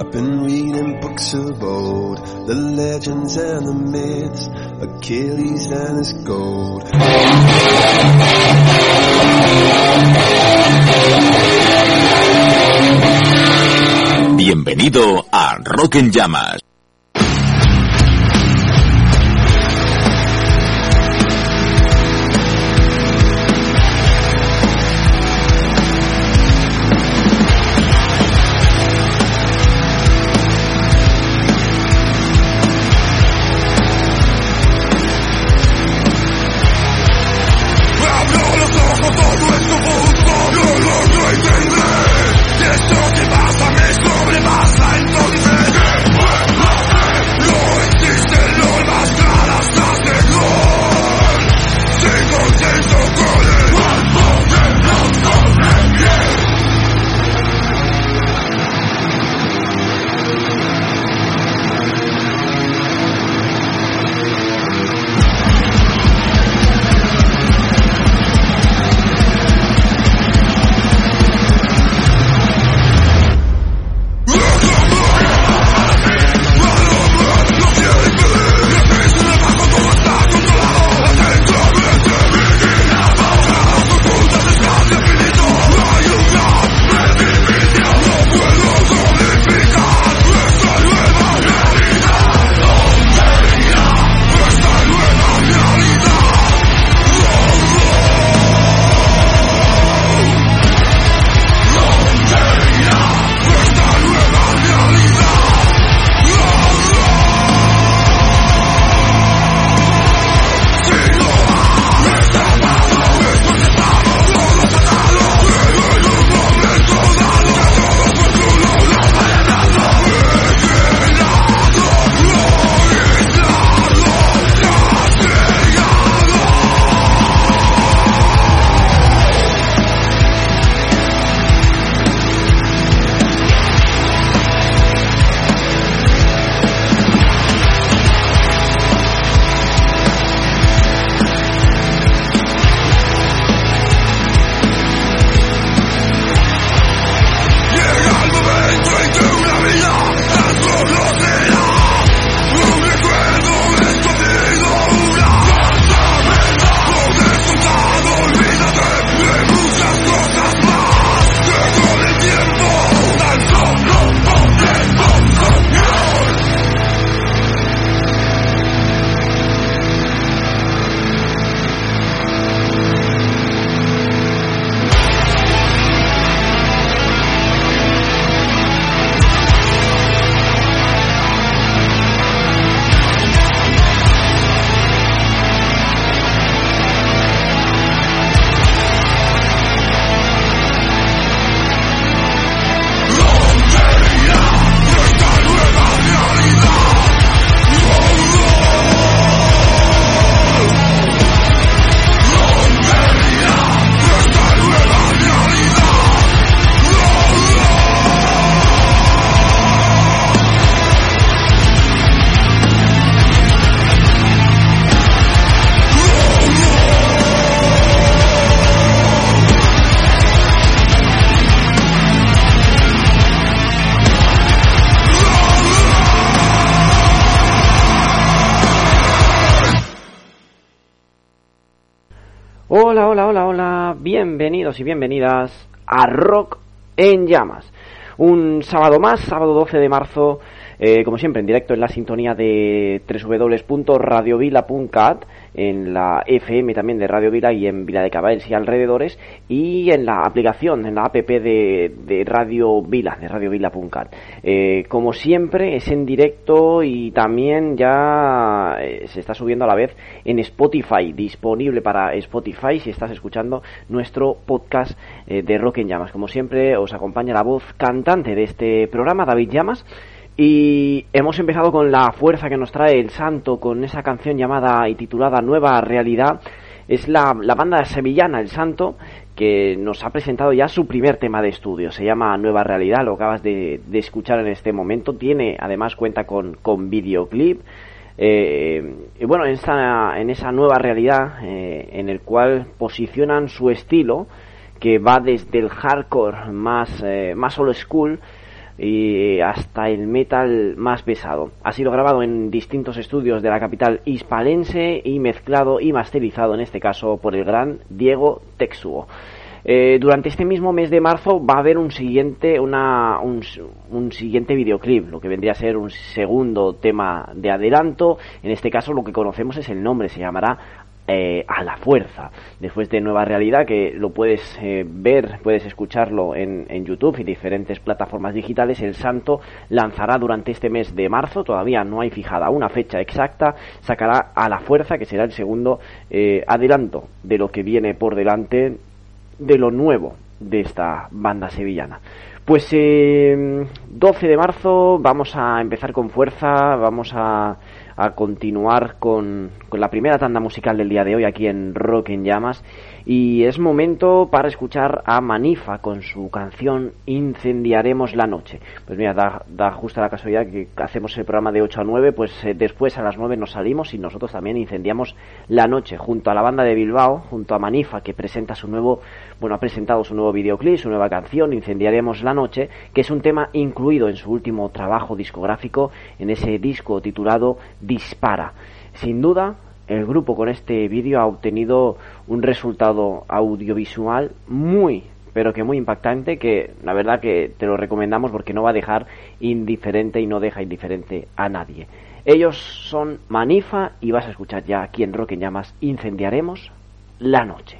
I've been reading books of old, the legends and the myths, Achilles and his gold. Bienvenido a Rock en Llamas. Hola, hola, hola, hola, bienvenidos y bienvenidas a Rock en Llamas. Un sábado más, sábado 12 de marzo, eh, como siempre en directo en la sintonía de www.radiovila.cat en la FM también de Radio Vila y en Vila de Caballos y alrededores y en la aplicación, en la app de, de Radio Vila, de Radio Vila.cat. Eh, como siempre es en directo y también ya eh, se está subiendo a la vez en Spotify, disponible para Spotify si estás escuchando nuestro podcast eh, de Rock en Llamas. Como siempre os acompaña la voz cantante de este programa, David Llamas. Y hemos empezado con la fuerza que nos trae el santo, con esa canción llamada y titulada Nueva Realidad. Es la, banda sevillana El Santo que nos ha presentado ya su primer tema de estudio. Se llama Nueva Realidad, lo acabas de, de escuchar en este momento. Tiene, además, cuenta con, con videoclip. Eh, y bueno, en esa, en esa nueva realidad eh, en el cual posicionan su estilo, que va desde el hardcore más, eh, más old school, y hasta el metal más pesado. Ha sido grabado en distintos estudios de la capital hispalense y mezclado y masterizado en este caso por el gran Diego Texuo. Eh, durante este mismo mes de marzo va a haber un siguiente, una, un, un, siguiente videoclip, lo que vendría a ser un segundo tema de adelanto. En este caso lo que conocemos es el nombre, se llamará eh, a la fuerza. Después de Nueva Realidad, que lo puedes eh, ver, puedes escucharlo en, en, YouTube y diferentes plataformas digitales, El Santo lanzará durante este mes de marzo, todavía no hay fijada una fecha exacta, sacará a la fuerza, que será el segundo eh, adelanto de lo que viene por delante de lo nuevo de esta banda sevillana. Pues eh, 12 de marzo vamos a empezar con fuerza, vamos a a continuar con, la primera tanda musical del día de hoy aquí en Rock en Llamas y es momento para escuchar a Manifa con su canción Incendiaremos la noche. Pues mira, da, justa la casualidad que hacemos el programa de 8 a 9, pues eh, después a las 9 nos salimos y nosotros también incendiamos la noche junto a la banda de Bilbao, junto a Manifa que presenta su nuevo, bueno, ha presentado su nuevo videoclip, su nueva canción Incendiaremos la noche, que es un tema incluido en su último trabajo discográfico, en ese disco titulado Dispara. Sin duda, el grupo con este vídeo ha obtenido un resultado audiovisual muy pero que muy impactante que la verdad que te lo recomendamos porque no va a dejar indiferente y no deja indiferente a nadie. Ellos son Manifa y vas a escuchar ya aquí en Rock en Llamas Incendiaremos la noche.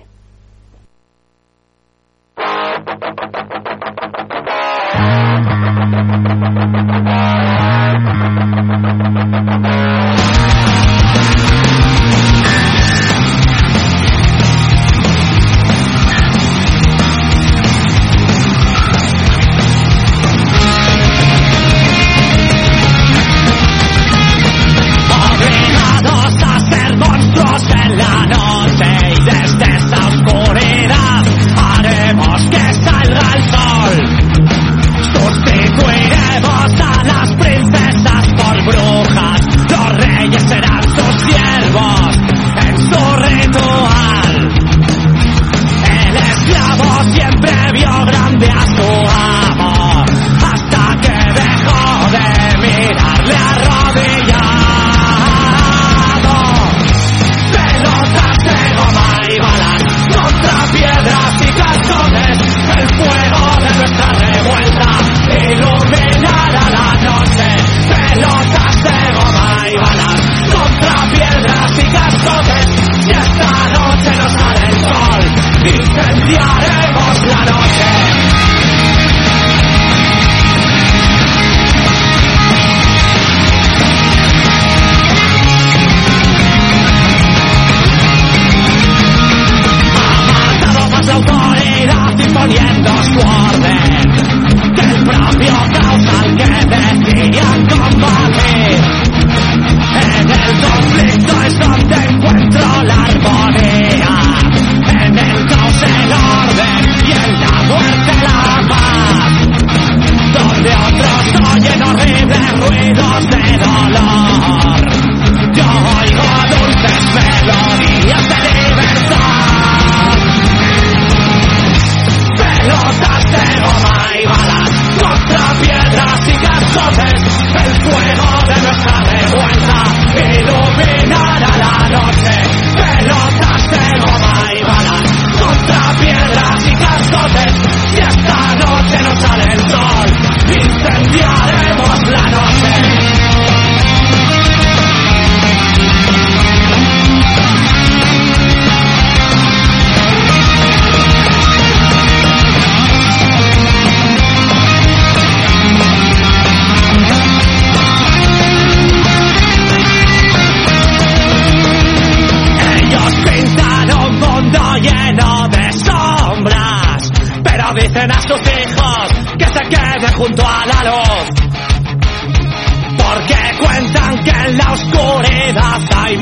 Y esta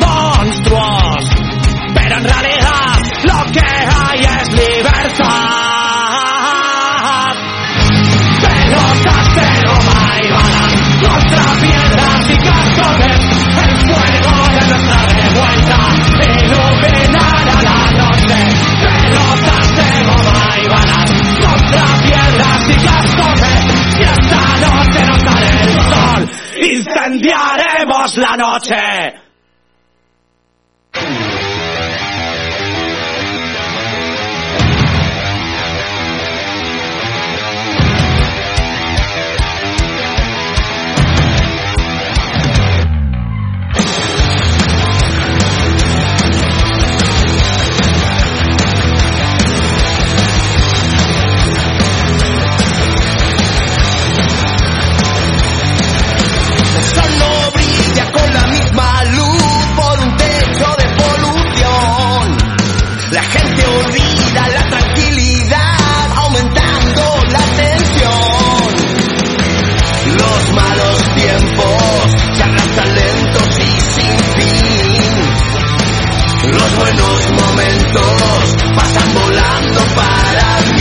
noche incendiaremos la noche. momentos pasan volando para mí.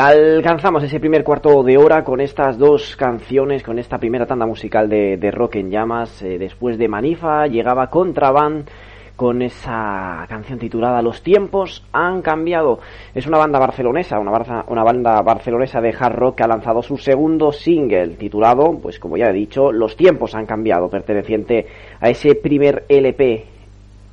Alcanzamos ese primer cuarto de hora con estas dos canciones, con esta primera tanda musical de, Rock en Llamas. Eh, después de Manifa llegaba Contraband con esa canción titulada Los tiempos han cambiado. Es una banda barcelonesa, una, una banda barcelonesa de hard rock que ha lanzado su segundo single titulado, pues como ya he dicho, Los tiempos han cambiado, perteneciente a ese primer LP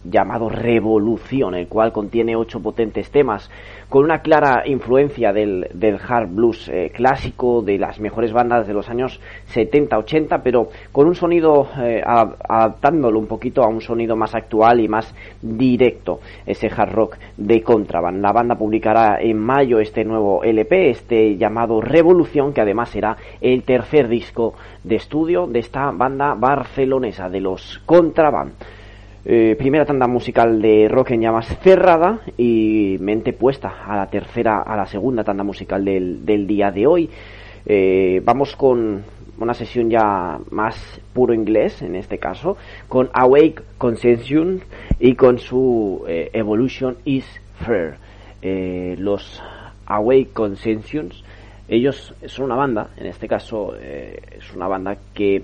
llamado Revolución, el cual contiene ocho potentes temas, con una clara influencia del, del hard blues eh, clásico, de las mejores bandas de los años 70-80, pero con un sonido, eh, adaptándolo un poquito a un sonido más actual y más directo, ese hard rock de Contraband. La banda publicará en mayo este nuevo LP, este llamado Revolución, que además será el tercer disco de estudio de esta banda barcelonesa, de los Contraband. Eh, primera tanda musical de rock en llamas cerrada y mente puesta a la tercera, a la segunda tanda musical del, del día de hoy. Eh, vamos con una sesión ya más puro inglés en este caso, con Awake Consensus y con su eh, Evolution is Fair. los Awake Consensus, ellos son una banda, en este caso es una banda que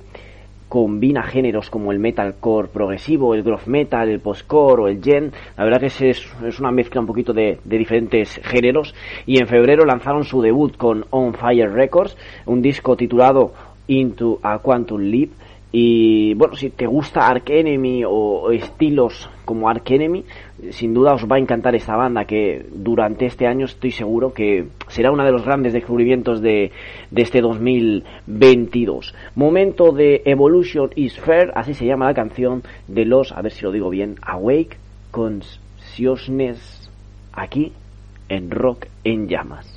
combina géneros como el metalcore progresivo, el groove metal, el postcore o el gen. La verdad que es, es una mezcla un poquito de, de, diferentes géneros. Y en febrero lanzaron su debut con On Fire Records, un disco titulado Into a Quantum Leap y bueno, si te gusta Ark Enemy o, estilos como Ark Enemy, sin duda os va a encantar esta banda que durante este año estoy seguro que será uno de los grandes descubrimientos de, de este 2022. Momento de Evolution is Fair, así se llama la canción de los, a ver si lo digo bien, Awake Consciousness aquí en Rock en Llamas.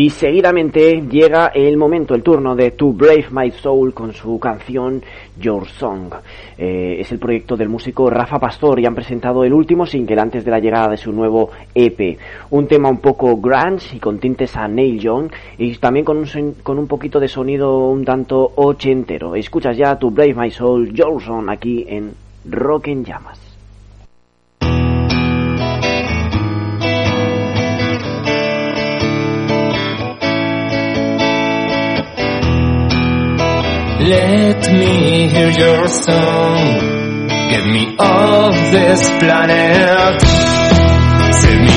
Y seguidamente llega el momento, el turno de To Brave My Soul con su canción Your Song. Eh, es el proyecto del músico Rafa Pastor y han presentado el último single antes de la llegada de su nuevo EP. Un tema un poco grunge y con tintes a Neil Young y también con un, con un poquito de sonido un tanto ochentero. Escuchas ya To Brave My Soul, Your Song aquí en Rock en Llamas. Let me hear your song. Get me off this planet. Save me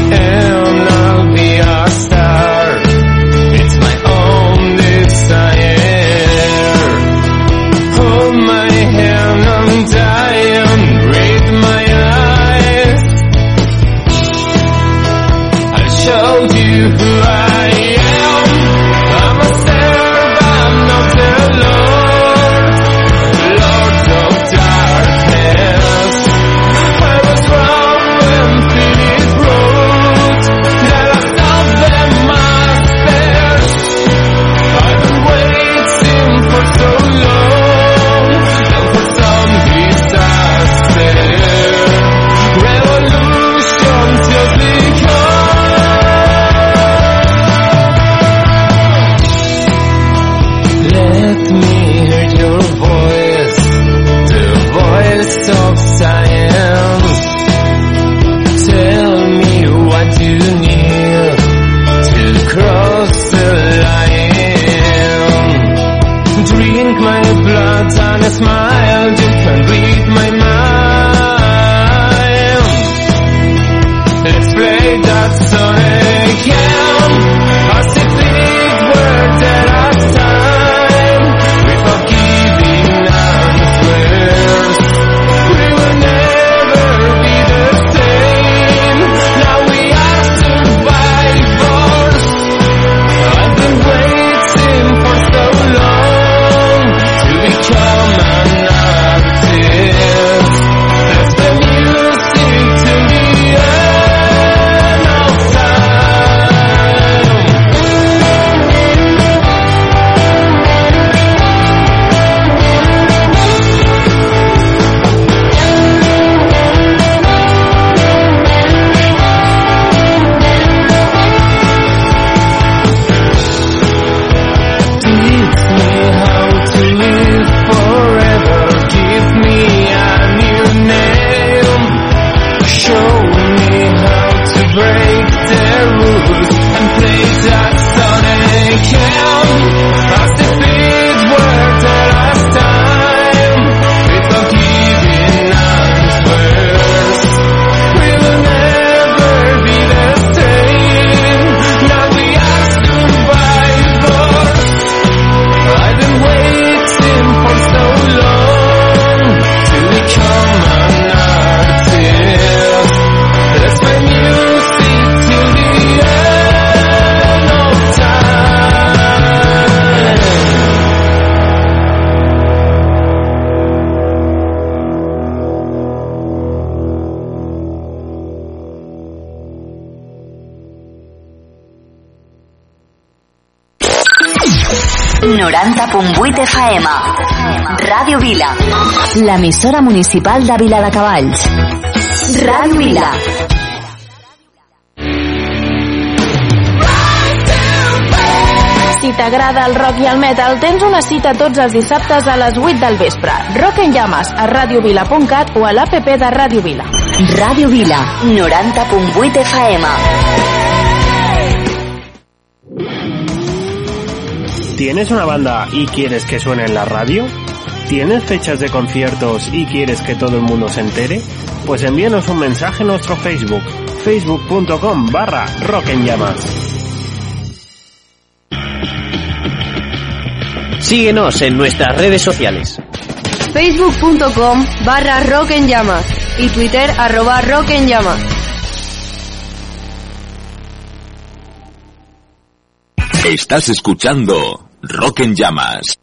90.8 FM. Ràdio Vila. L'emissora municipal de Vila de Cavalls. Ràdio Vila. Si t'agrada el rock i el metal, tens una cita tots els dissabtes a les 8 del vespre. Rock en llames a radiovila.cat o a l'APP de Radio Vila. Radio Vila, 90.8 FM. ¿Tienes una banda y quieres que suene en la radio? ¿Tienes fechas de conciertos y quieres que todo el mundo se entere? Pues envíanos un mensaje en nuestro Facebook, facebook.com barra rock en llamas. Síguenos en nuestras redes sociales. facebook.com barra rock en llamas y twitter arroba rock en llamas. Estás escuchando Rock en Llamas.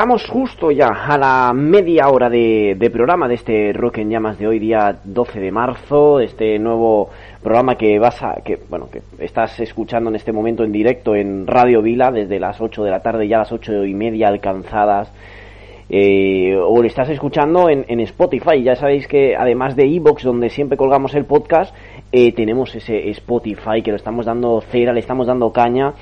Llegamos justo ya a la media hora de, de, programa de este Rock en Llamas de hoy, día 12 de marzo, este nuevo programa que vas a, que, bueno, que estás escuchando en este momento en directo en Radio Vila desde las 8 de la tarde, ya las 8 y media alcanzadas. Eh, o lo estás escuchando en, en, Spotify. Ya sabéis que además de Evox, donde siempre colgamos el podcast, eh, tenemos ese Spotify que lo estamos dando cera, le estamos dando caña.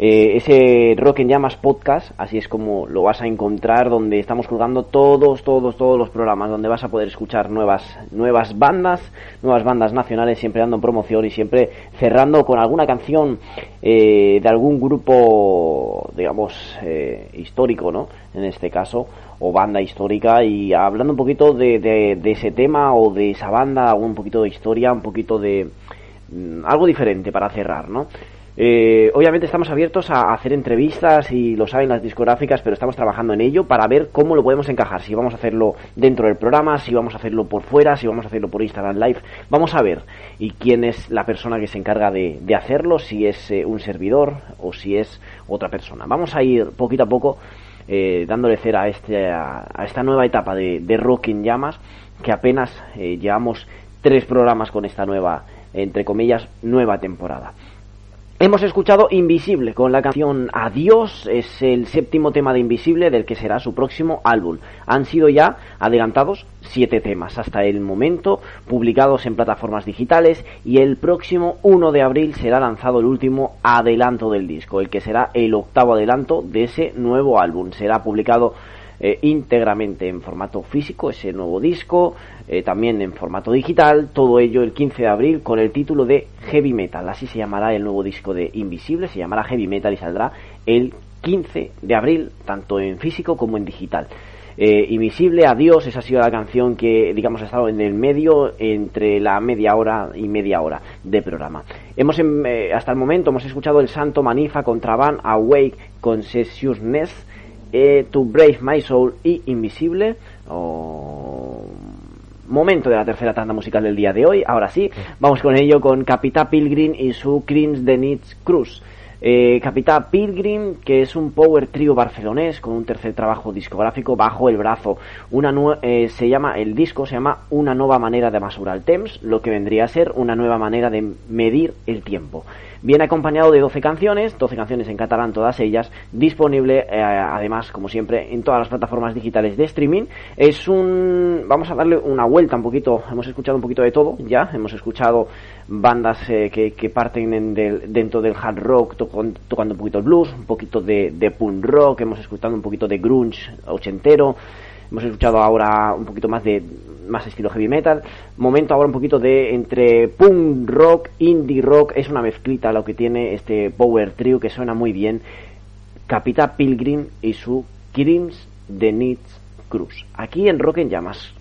Eh, ese Rock en Llamas podcast, así es como lo vas a encontrar, donde estamos colgando todos, todos, todos los programas, donde vas a poder escuchar nuevas, nuevas bandas, nuevas bandas nacionales, siempre dando promoción y siempre cerrando con alguna canción eh, de algún grupo, digamos, eh, histórico, ¿no? En este caso, o banda histórica, y hablando un poquito de, de, de ese tema o de esa banda, un poquito de historia, un poquito de mm, algo diferente para cerrar, ¿no? Eh, obviamente estamos abiertos a hacer entrevistas y lo saben las discográficas, pero estamos trabajando en ello para ver cómo lo podemos encajar. Si vamos a hacerlo dentro del programa, si vamos a hacerlo por fuera, si vamos a hacerlo por Instagram Live. Vamos a ver. Y quién es la persona que se encarga de, hacerlo, si es eh, un servidor o si es otra persona. Vamos a ir poquito a poco eh, dándole cera a, este, a, esta nueva etapa de, de Llamas, que apenas eh, llevamos tres programas con esta nueva, entre comillas, nueva temporada. Hemos escuchado Invisible con la canción Adiós, es el séptimo tema de Invisible del que será su próximo álbum. Han sido ya adelantados siete temas hasta el momento, publicados en plataformas digitales y el próximo 1 de abril será lanzado el último adelanto del disco, el que será el octavo adelanto de ese nuevo álbum. Será publicado eh, íntegramente en formato físico, ese nuevo disco, eh, también en formato digital, todo ello el 15 de abril con el título de Heavy Metal, así se llamará el nuevo disco de Invisible, se llamará Heavy Metal y saldrá el 15 de abril, tanto en físico como en digital. Eh, Invisible, Adiós, esa ha sido la canción que, digamos, ha estado en el medio entre la media hora y media hora de programa. Hemos, eh, hasta el momento, hemos escuchado el Santo Manifa contra Van Awake con Sessiousness, eh, To Brave My Soul y Invisible. Oh, momento de la tercera tanda musical del día de hoy. Ahora sí, vamos con ello con Capitá Pilgrim y su Crims de Nitz Cruz. Eh, Capitá Pilgrim, que es un power trio barcelonés con un tercer trabajo discográfico bajo el brazo. Una eh, se llama el disco se llama Una nueva manera de mesurar el temps, lo que vendría a ser una nueva manera de medir el tiempo. Viene acompañado de 12 canciones, 12 canciones en catalán todas ellas, disponible eh, además, como siempre, en todas las plataformas digitales de streaming. Es un... vamos a darle una vuelta un poquito, hemos escuchado un poquito de todo ya, hemos escuchado bandas eh, que, parten en del, dentro del hard rock tocando, un poquito el blues, un poquito de, punk rock, hemos escuchado un poquito de grunge ochentero, hemos escuchado ahora un poquito más de más estilo heavy metal, momento ahora un poquito de entre punk rock, indie rock, es una mezclita lo que tiene este power trio que suena muy bien, Capita Pilgrim y su Crims de Nitz Cruz, aquí en Rock en Llamas.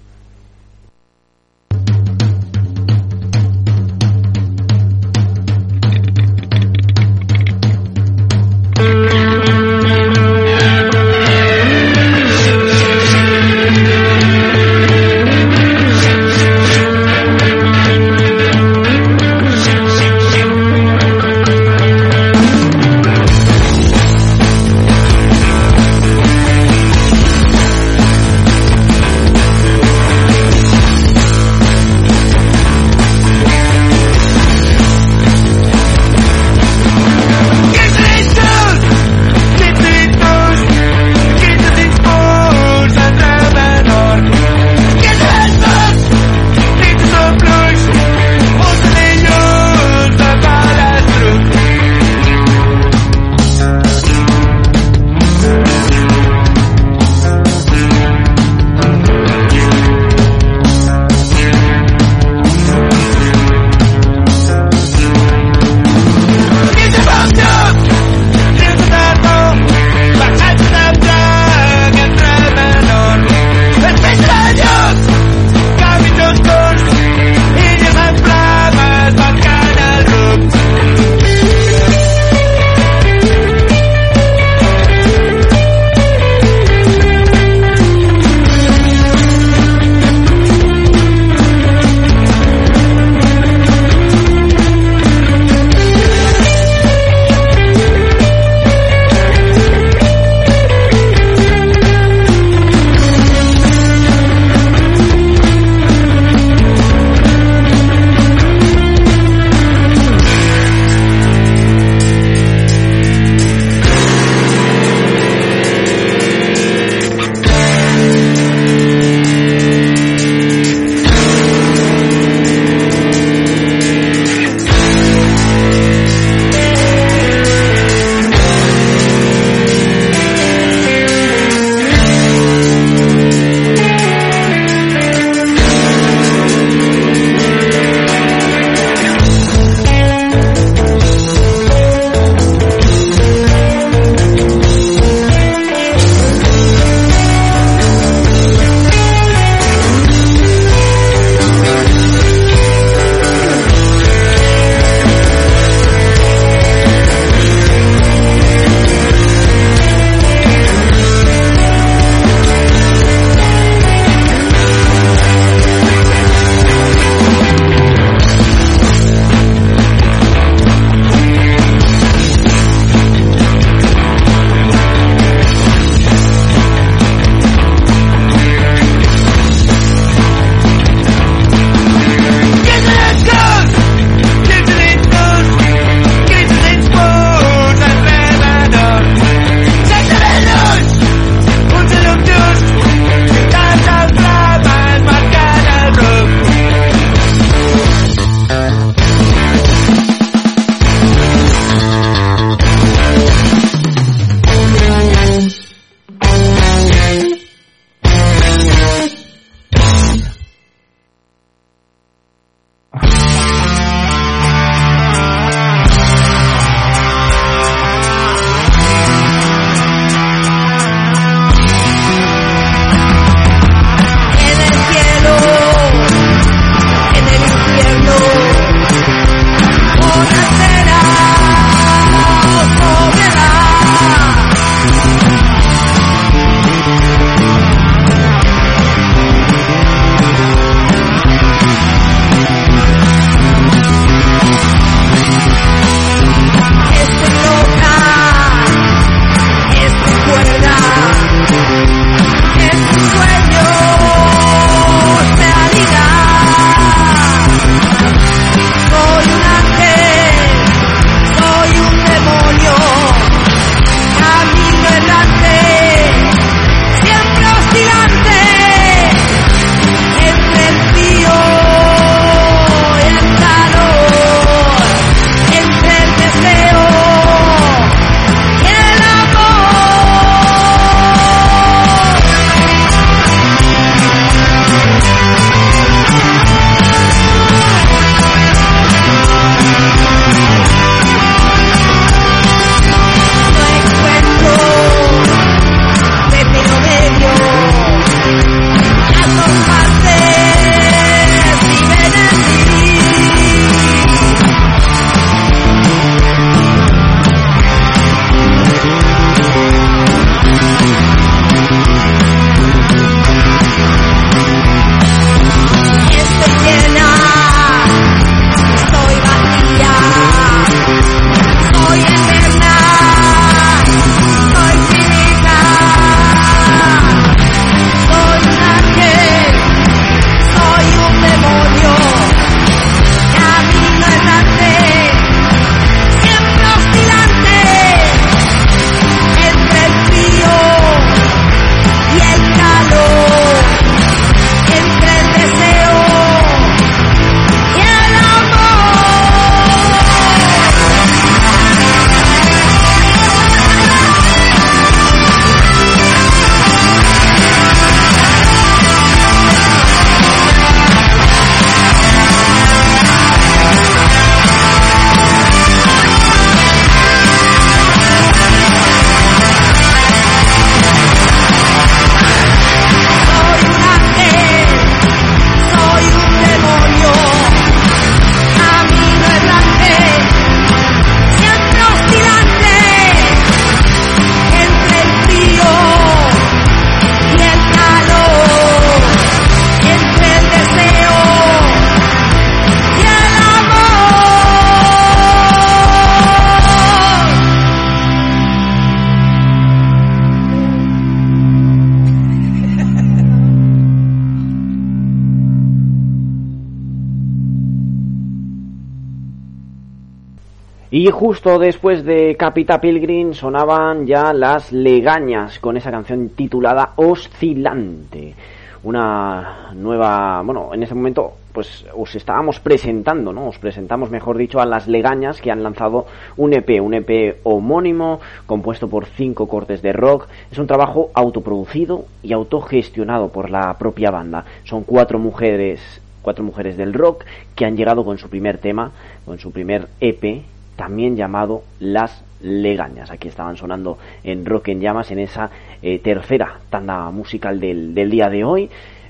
Y justo después de Capita Pilgrim sonaban ya las legañas con esa canción titulada Oscilante. Una nueva, bueno, en ese momento pues os estábamos presentando, ¿no? Os presentamos, mejor dicho, a las legañas que han lanzado un EP, un EP homónimo, compuesto por cinco cortes de rock. Es un trabajo autoproducido y autogestionado por la propia banda. Son cuatro mujeres, cuatro mujeres del rock que han llegado con su primer tema, con su primer EP, también llamado Las Legañas. Aquí estaban sonando en Rock en Llamas en esa eh, tercera tanda musical del, del día de hoy.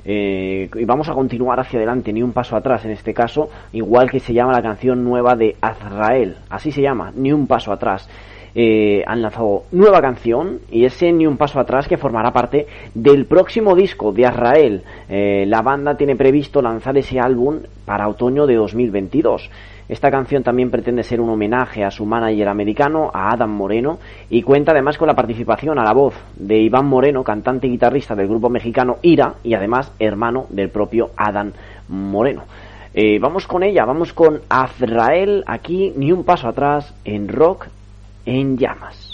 Eh, y vamos a continuar hacia adelante, ni un paso atrás en este caso, igual que se llama la canción nueva de Azrael, así se llama, ni un paso atrás. Eh, han lanzado nueva canción y ese ni un paso atrás que formará parte del próximo disco de Azrael. Eh, la banda tiene previsto lanzar ese álbum para otoño de 2022. Esta canción también pretende ser un homenaje a su manager americano, a Adam Moreno, y cuenta además con la participación a la voz de Iván Moreno, cantante y guitarrista del grupo mexicano Ira, y además hermano del propio Adam Moreno. Eh, vamos con ella, vamos con Azrael, aquí ni un paso atrás en rock en llamas.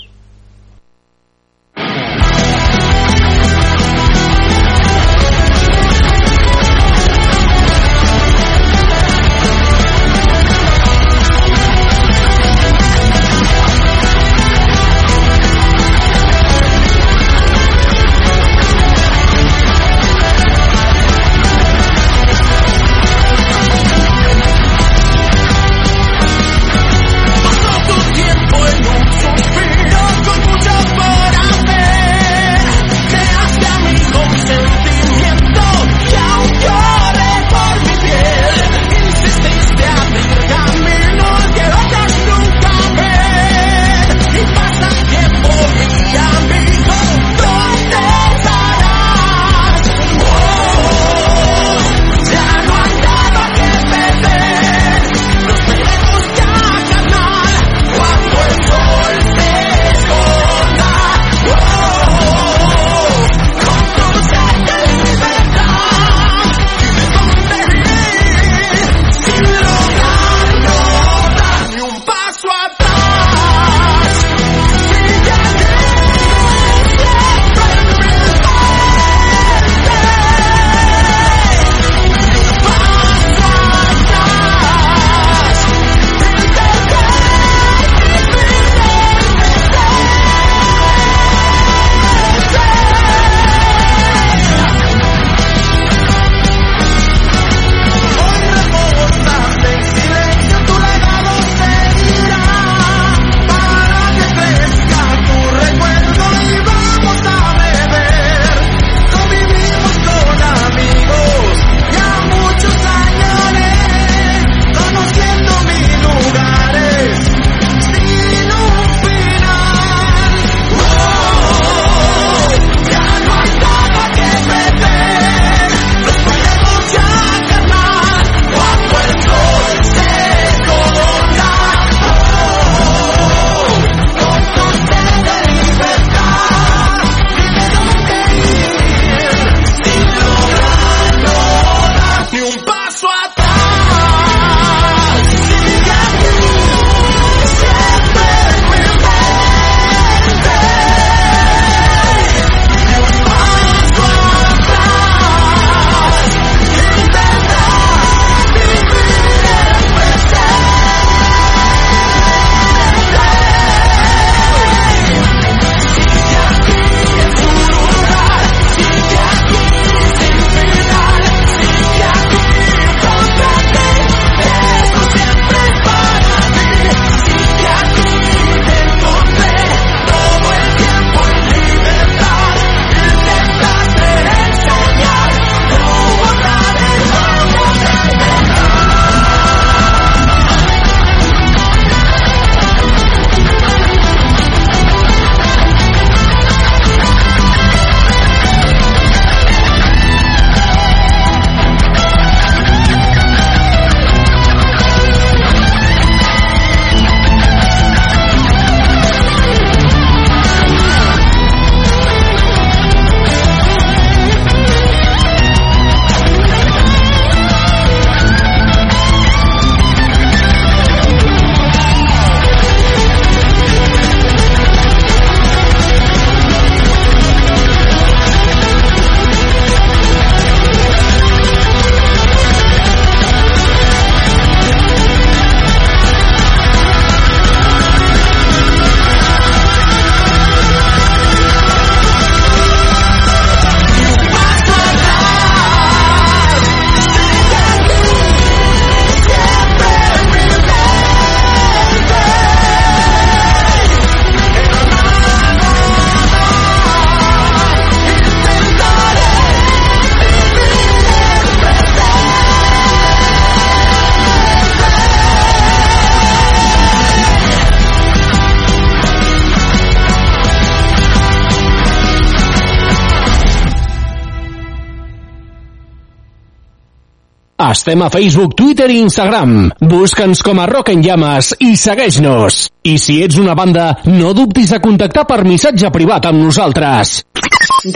Estem a Facebook, Twitter i Instagram. Busca'ns com a Rock en Llames i segueix-nos. I si ets una banda, no dubtis a contactar per missatge privat amb nosaltres.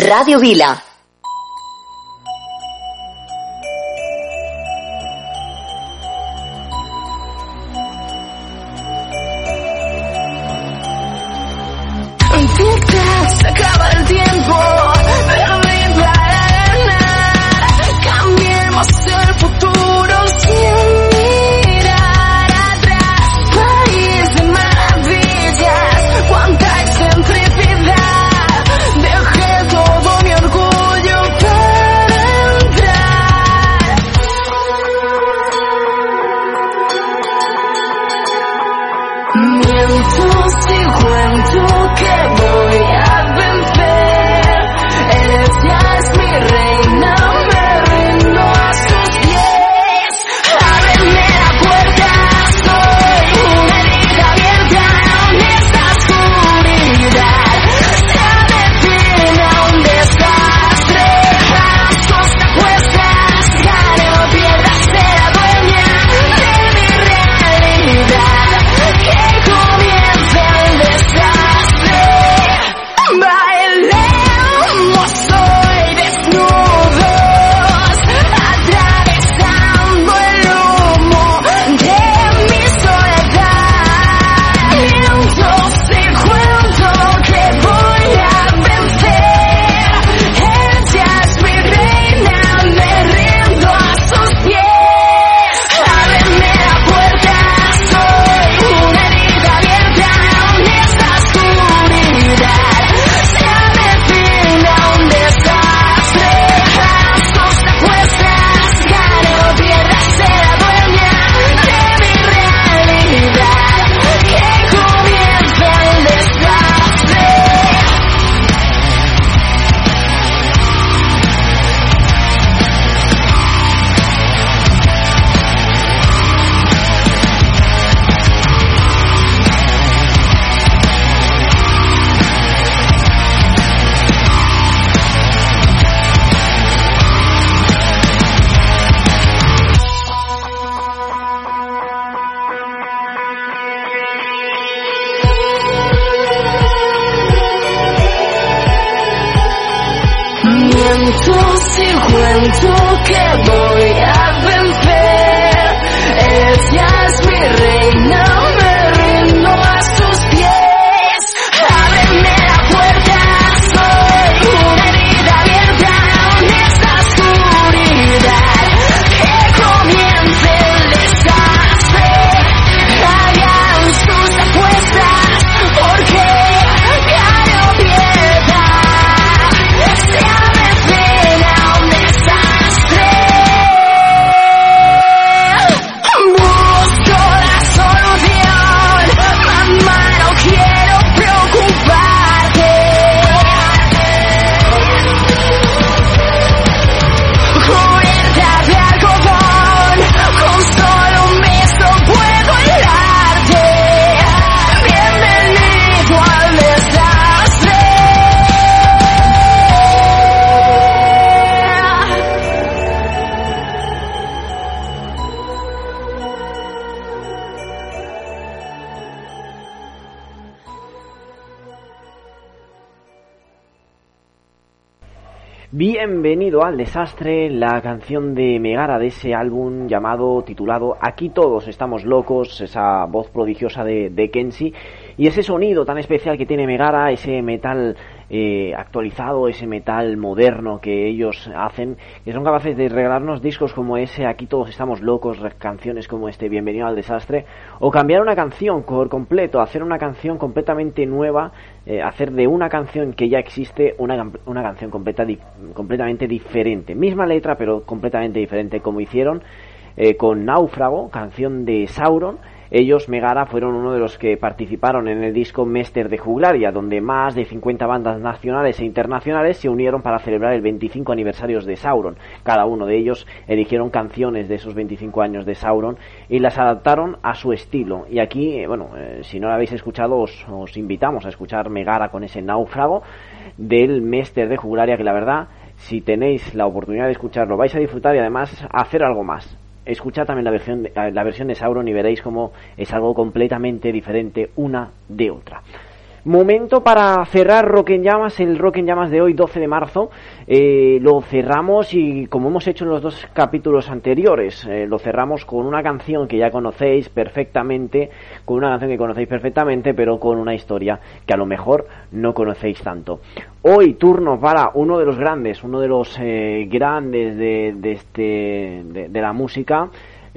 Ràdio Vila. Bienvenido al desastre, la canción de Megara de ese álbum llamado, titulado Aquí todos estamos locos, esa voz prodigiosa de, de y ese sonido tan especial que tiene Megara, ese metal eh, actualizado, ese metal moderno que ellos hacen, que son capaces de regalarnos discos como ese Aquí todos estamos locos, canciones como este Bienvenido al desastre, o cambiar una canción por completo, hacer una canción completamente nueva, eh, hacer de una canción que ya existe una, una canción completa, completamente diferente. Misma letra, pero completamente diferente, como hicieron eh, con Náufrago, canción de Sauron. Ellos, Megara, fueron uno de los que participaron en el disco Mester de Juglaria, donde más de 50 bandas nacionales e internacionales se unieron para celebrar el 25 aniversario de Sauron. Cada uno de ellos eligieron canciones de esos 25 años de Sauron y las adaptaron a su estilo. Y aquí, eh, bueno, eh, si no lo habéis escuchado, os, os invitamos a escuchar Megara con ese náufrago del Mester de Juglaria, que la verdad si tenéis la oportunidad de escucharlo, vais a disfrutar y además hacer algo más. Escuchad también la versión, de, la versión de Sauron y veréis cómo es algo completamente diferente una de otra. Momento para cerrar Rock en Llamas, el Rock en Llamas de hoy, 12 de marzo. Eh, lo cerramos y como hemos hecho en los dos capítulos anteriores, eh, lo cerramos con una canción que ya conocéis perfectamente, con una canción que conocéis perfectamente, pero con una historia que a lo mejor no conocéis tanto. Hoy turno para uno de los grandes, uno de los eh, grandes de, este, de, de la música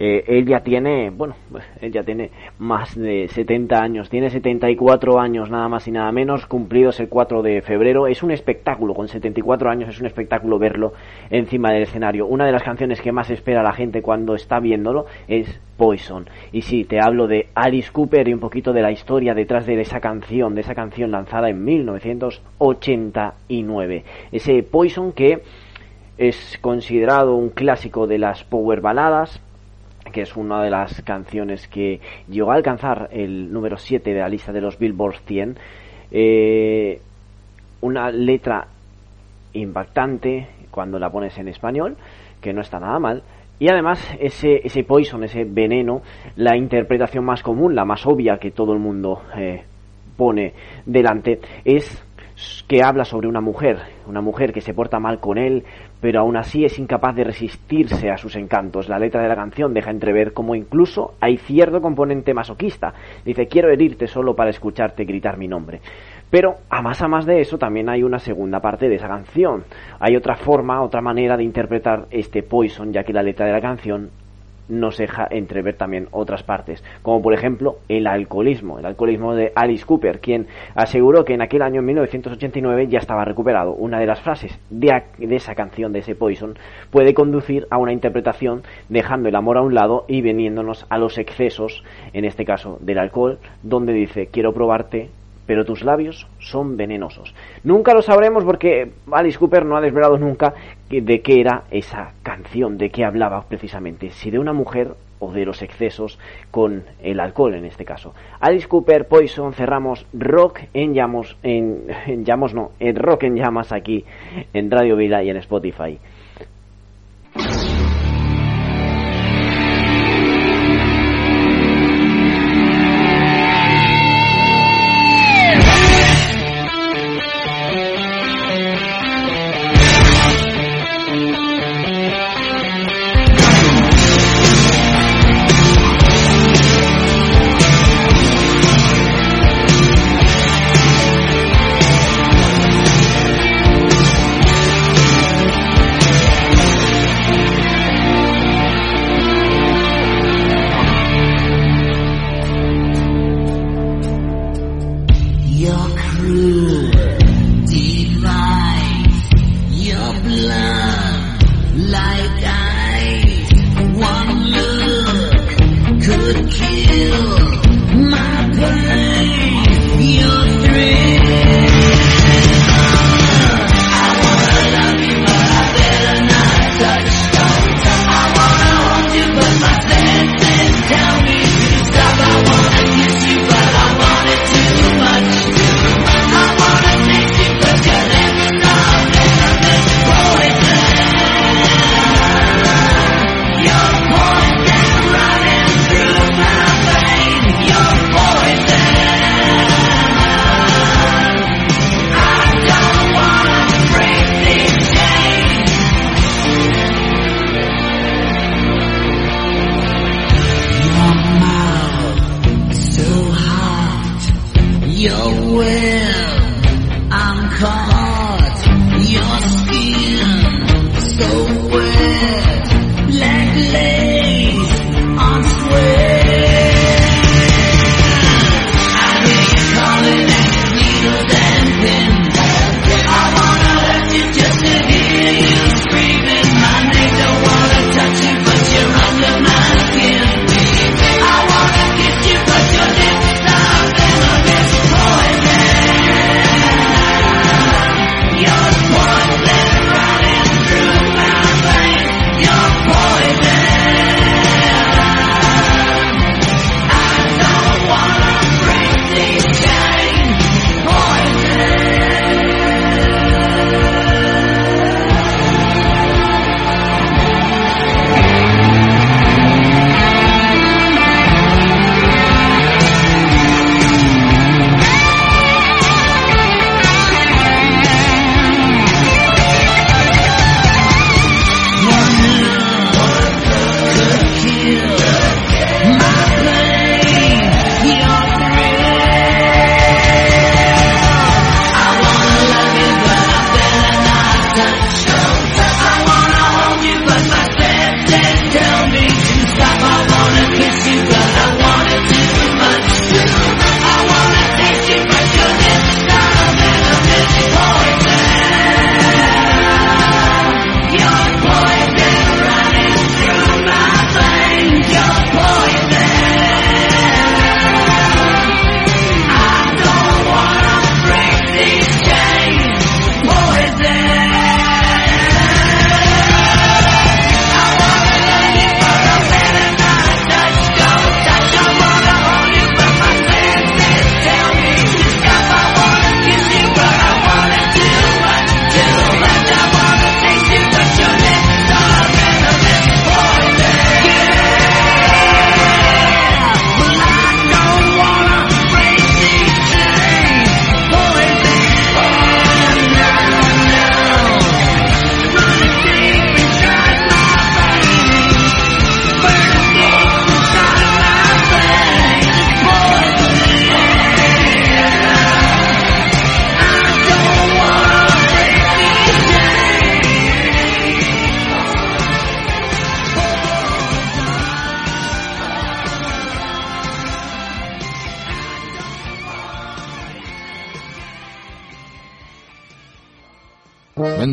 eh, él ya tiene, bueno, él ya tiene más de 70 años, tiene 74 años nada más y nada menos, cumplidos el 4 de febrero. Es un espectáculo, con 74 años es un espectáculo verlo encima del escenario. Una de las canciones que más espera la gente cuando está viéndolo es Poison. Y sí, te hablo de Alice Cooper y un poquito de la historia detrás de esa canción, de esa canción lanzada en 1989. Ese Poison que es considerado un clásico de las power baladas, que es una de las canciones que llegó a alcanzar el número 7 de la lista de los Billboard 100. Eh, una letra impactante cuando la pones en español, que no está nada mal. Y además ese, ese poison, ese veneno, la interpretación más común, la más obvia que todo el mundo eh, pone delante, es que habla sobre una mujer, una mujer que se porta mal con él, pero aún así es incapaz de resistirse a sus encantos. La letra de la canción deja entrever cómo incluso hay cierto componente masoquista. Dice, quiero herirte solo para escucharte gritar mi nombre. Pero a más a más de eso también hay una segunda parte de esa canción. Hay otra forma, otra manera de interpretar este Poison, ya que la letra de la canción nos deja entrever también otras partes, como por ejemplo el alcoholismo, el alcoholismo de Alice Cooper, quien aseguró que en aquel año 1989 ya estaba recuperado. Una de las frases de, de esa canción, de ese Poison, puede conducir a una interpretación dejando el amor a un lado y veniéndonos a los excesos, en este caso del alcohol, donde dice quiero probarte pero tus labios son venenosos. Nunca lo sabremos porque Alice Cooper no ha desvelado nunca de qué era esa canción, de qué hablaba precisamente, si de una mujer o de los excesos con el alcohol en este caso. Alice Cooper, Poison, cerramos Rock en llamas, en, no, en Rock en llamas aquí en Radio Vila y en Spotify.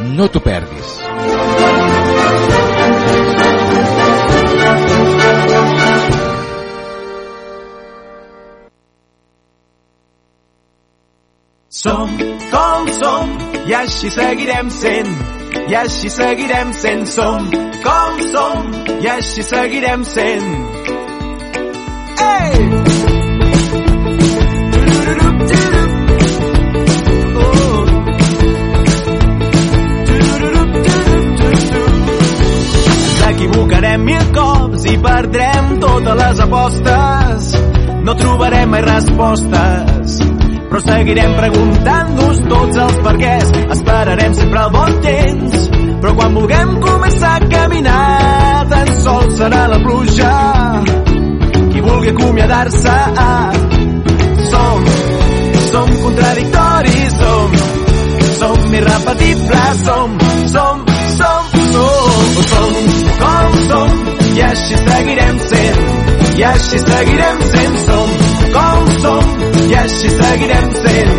No t'ho perdis. Som com som i així seguirem sent. I així seguirem sent. Som com som i així seguirem sent. Ei! Equivocarem mil cops i perdrem totes les apostes. No trobarem mai respostes però seguirem preguntant-nos tots els perquès. Esperarem sempre el bon temps, però quan vulguem començar a caminar, tan sols serà la pluja qui vulgui acomiadar-se. Som, som contradictoris, som, som irrepetibles, som, som, som, som, com som, i així seguirem sent, i així seguirem sent, som, com som, i així seguirem sent.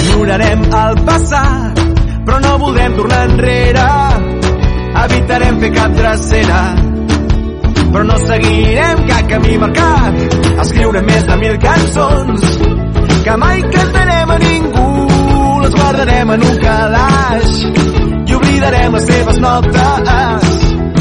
Enyorarem el passat, però no voldrem tornar enrere. Evitarem fer cap drecera, però no seguirem cap camí marcat. Escriurem més de mil cançons que mai cantarem a ningú. Les guardarem en un calaix i oblidarem les seves notes